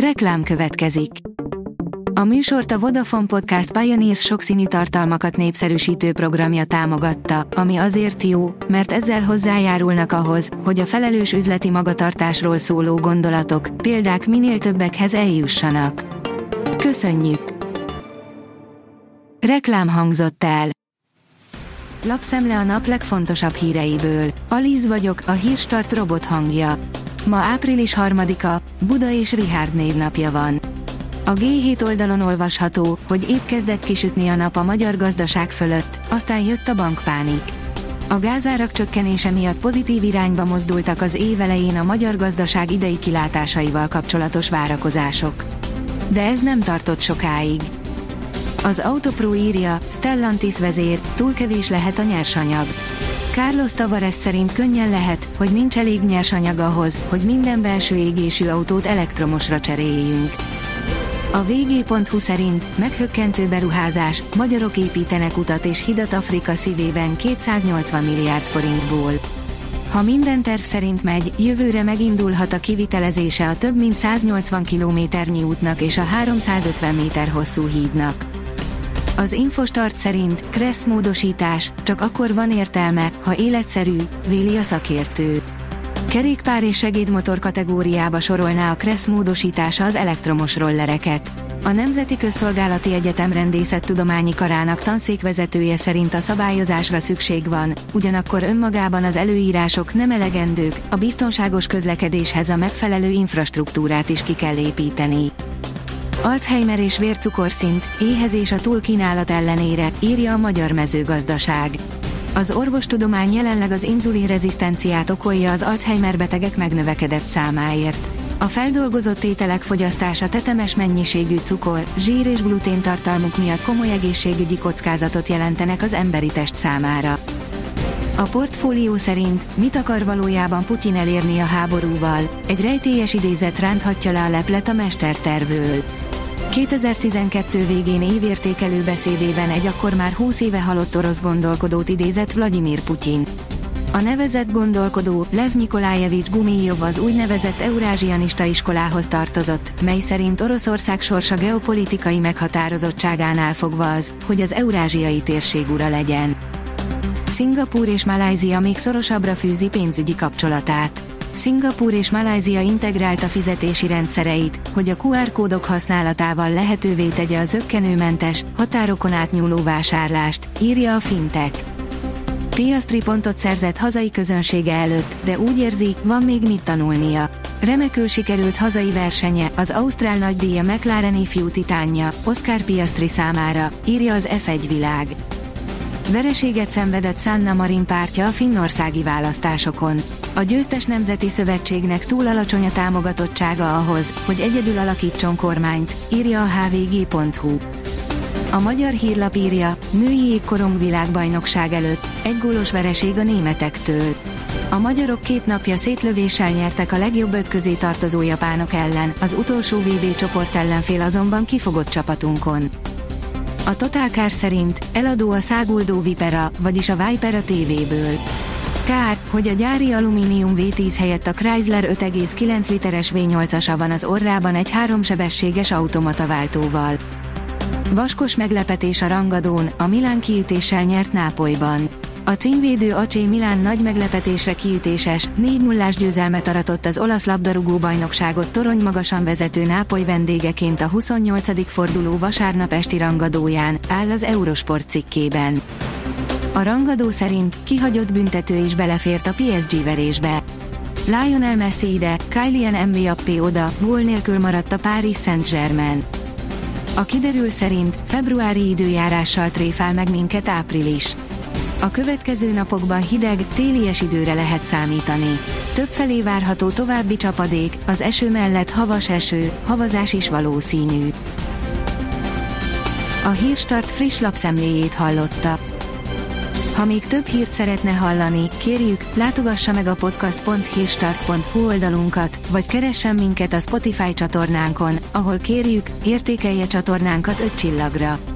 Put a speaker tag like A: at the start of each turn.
A: Reklám következik. A műsort a Vodafone Podcast Pioneers sokszínű tartalmakat népszerűsítő programja támogatta, ami azért jó, mert ezzel hozzájárulnak ahhoz, hogy a felelős üzleti magatartásról szóló gondolatok, példák minél többekhez eljussanak. Köszönjük! Reklám hangzott el. Lapszemle a nap legfontosabb híreiből. Alíz vagyok, a hírstart robot hangja. Ma április harmadika, Buda és Rihárd névnapja van. A G7 oldalon olvasható, hogy épp kezdett kisütni a nap a magyar gazdaság fölött, aztán jött a bankpánik. A gázárak csökkenése miatt pozitív irányba mozdultak az év elején a magyar gazdaság idei kilátásaival kapcsolatos várakozások. De ez nem tartott sokáig. Az Autopro írja, Stellantis vezér, túl kevés lehet a nyersanyag. Carlos Tavares szerint könnyen lehet, hogy nincs elég nyersanyag ahhoz, hogy minden belső égésű autót elektromosra cseréljünk. A vg.hu szerint meghökkentő beruházás, magyarok építenek utat és hidat Afrika szívében 280 milliárd forintból. Ha minden terv szerint megy, jövőre megindulhat a kivitelezése a több mint 180 kilométernyi útnak és a 350 méter hosszú hídnak. Az Infostart szerint Kressz módosítás csak akkor van értelme, ha életszerű, véli a szakértő. Kerékpár és segédmotor kategóriába sorolná a Kressz módosítása az elektromos rollereket. A Nemzeti Közszolgálati Egyetem Rendészettudományi Karának tanszékvezetője szerint a szabályozásra szükség van, ugyanakkor önmagában az előírások nem elegendők, a biztonságos közlekedéshez a megfelelő infrastruktúrát is ki kell építeni. Alzheimer és vércukorszint, éhezés a túlkínálat ellenére, írja a Magyar Mezőgazdaság. Az orvostudomány jelenleg az inzulinrezisztenciát okolja az Alzheimer betegek megnövekedett számáért. A feldolgozott ételek fogyasztása tetemes mennyiségű cukor, zsír és glutén tartalmuk miatt komoly egészségügyi kockázatot jelentenek az emberi test számára. A portfólió szerint mit akar valójában Putyin elérni a háborúval? Egy rejtélyes idézet ránthatja le a leplet a mestertervről. 2012 végén évértékelő beszédében egy akkor már 20 éve halott orosz gondolkodót idézett Vladimir Putyin. A nevezett gondolkodó, Lev Nikolájevics Gumijov az úgynevezett eurázsianista iskolához tartozott, mely szerint Oroszország sorsa geopolitikai meghatározottságánál fogva az, hogy az eurázsiai térség ura legyen. Szingapúr és Malázia még szorosabbra fűzi pénzügyi kapcsolatát. Szingapúr és Malázia integrálta fizetési rendszereit, hogy a QR kódok használatával lehetővé tegye a zöggenőmentes, határokon átnyúló vásárlást, írja a Fintech. Piastri pontot szerzett hazai közönsége előtt, de úgy érzi, van még mit tanulnia. Remekül sikerült hazai versenye, az Ausztrál nagydíja McLaren ifjú titánja, Oscar Piastri számára, írja az F1 világ. Vereséget szenvedett Sanna Marin pártja a finnországi választásokon. A győztes nemzeti szövetségnek túl alacsony a támogatottsága ahhoz, hogy egyedül alakítson kormányt, írja a hvg.hu. A magyar hírlap írja, női jégkorong világbajnokság előtt, egy gólos vereség a németektől. A magyarok két napja szétlövéssel nyertek a legjobb öt közé tartozó japánok ellen, az utolsó VB csoport ellenfél azonban kifogott csapatunkon. A Total Car szerint eladó a száguldó Vipera, vagyis a Vipera TV-ből. Kár, hogy a gyári alumínium V10 helyett a Chrysler 5,9 literes V8-asa van az orrában egy háromsebességes automataváltóval. Vaskos meglepetés a rangadón, a Milán kiütéssel nyert Nápolyban. A címvédő Acsé Milán nagy meglepetésre kiütéses, 4 0 győzelmet aratott az olasz labdarúgó bajnokságot torony magasan vezető Nápoly vendégeként a 28. forduló vasárnap esti rangadóján, áll az Eurosport cikkében. A rangadó szerint kihagyott büntető is belefért a PSG verésbe. Lionel Messi ide, Kylian Mbappé oda, gól nélkül maradt a Paris Saint-Germain. A kiderül szerint februári időjárással tréfál meg minket április. A következő napokban hideg, télies időre lehet számítani. Többfelé várható további csapadék, az eső mellett havas eső, havazás is valószínű. A Hírstart friss lapszemléjét hallotta. Ha még több hírt szeretne hallani, kérjük, látogassa meg a podcast.hírstart.hu oldalunkat, vagy keressen minket a Spotify csatornánkon, ahol kérjük, értékelje csatornánkat 5 csillagra.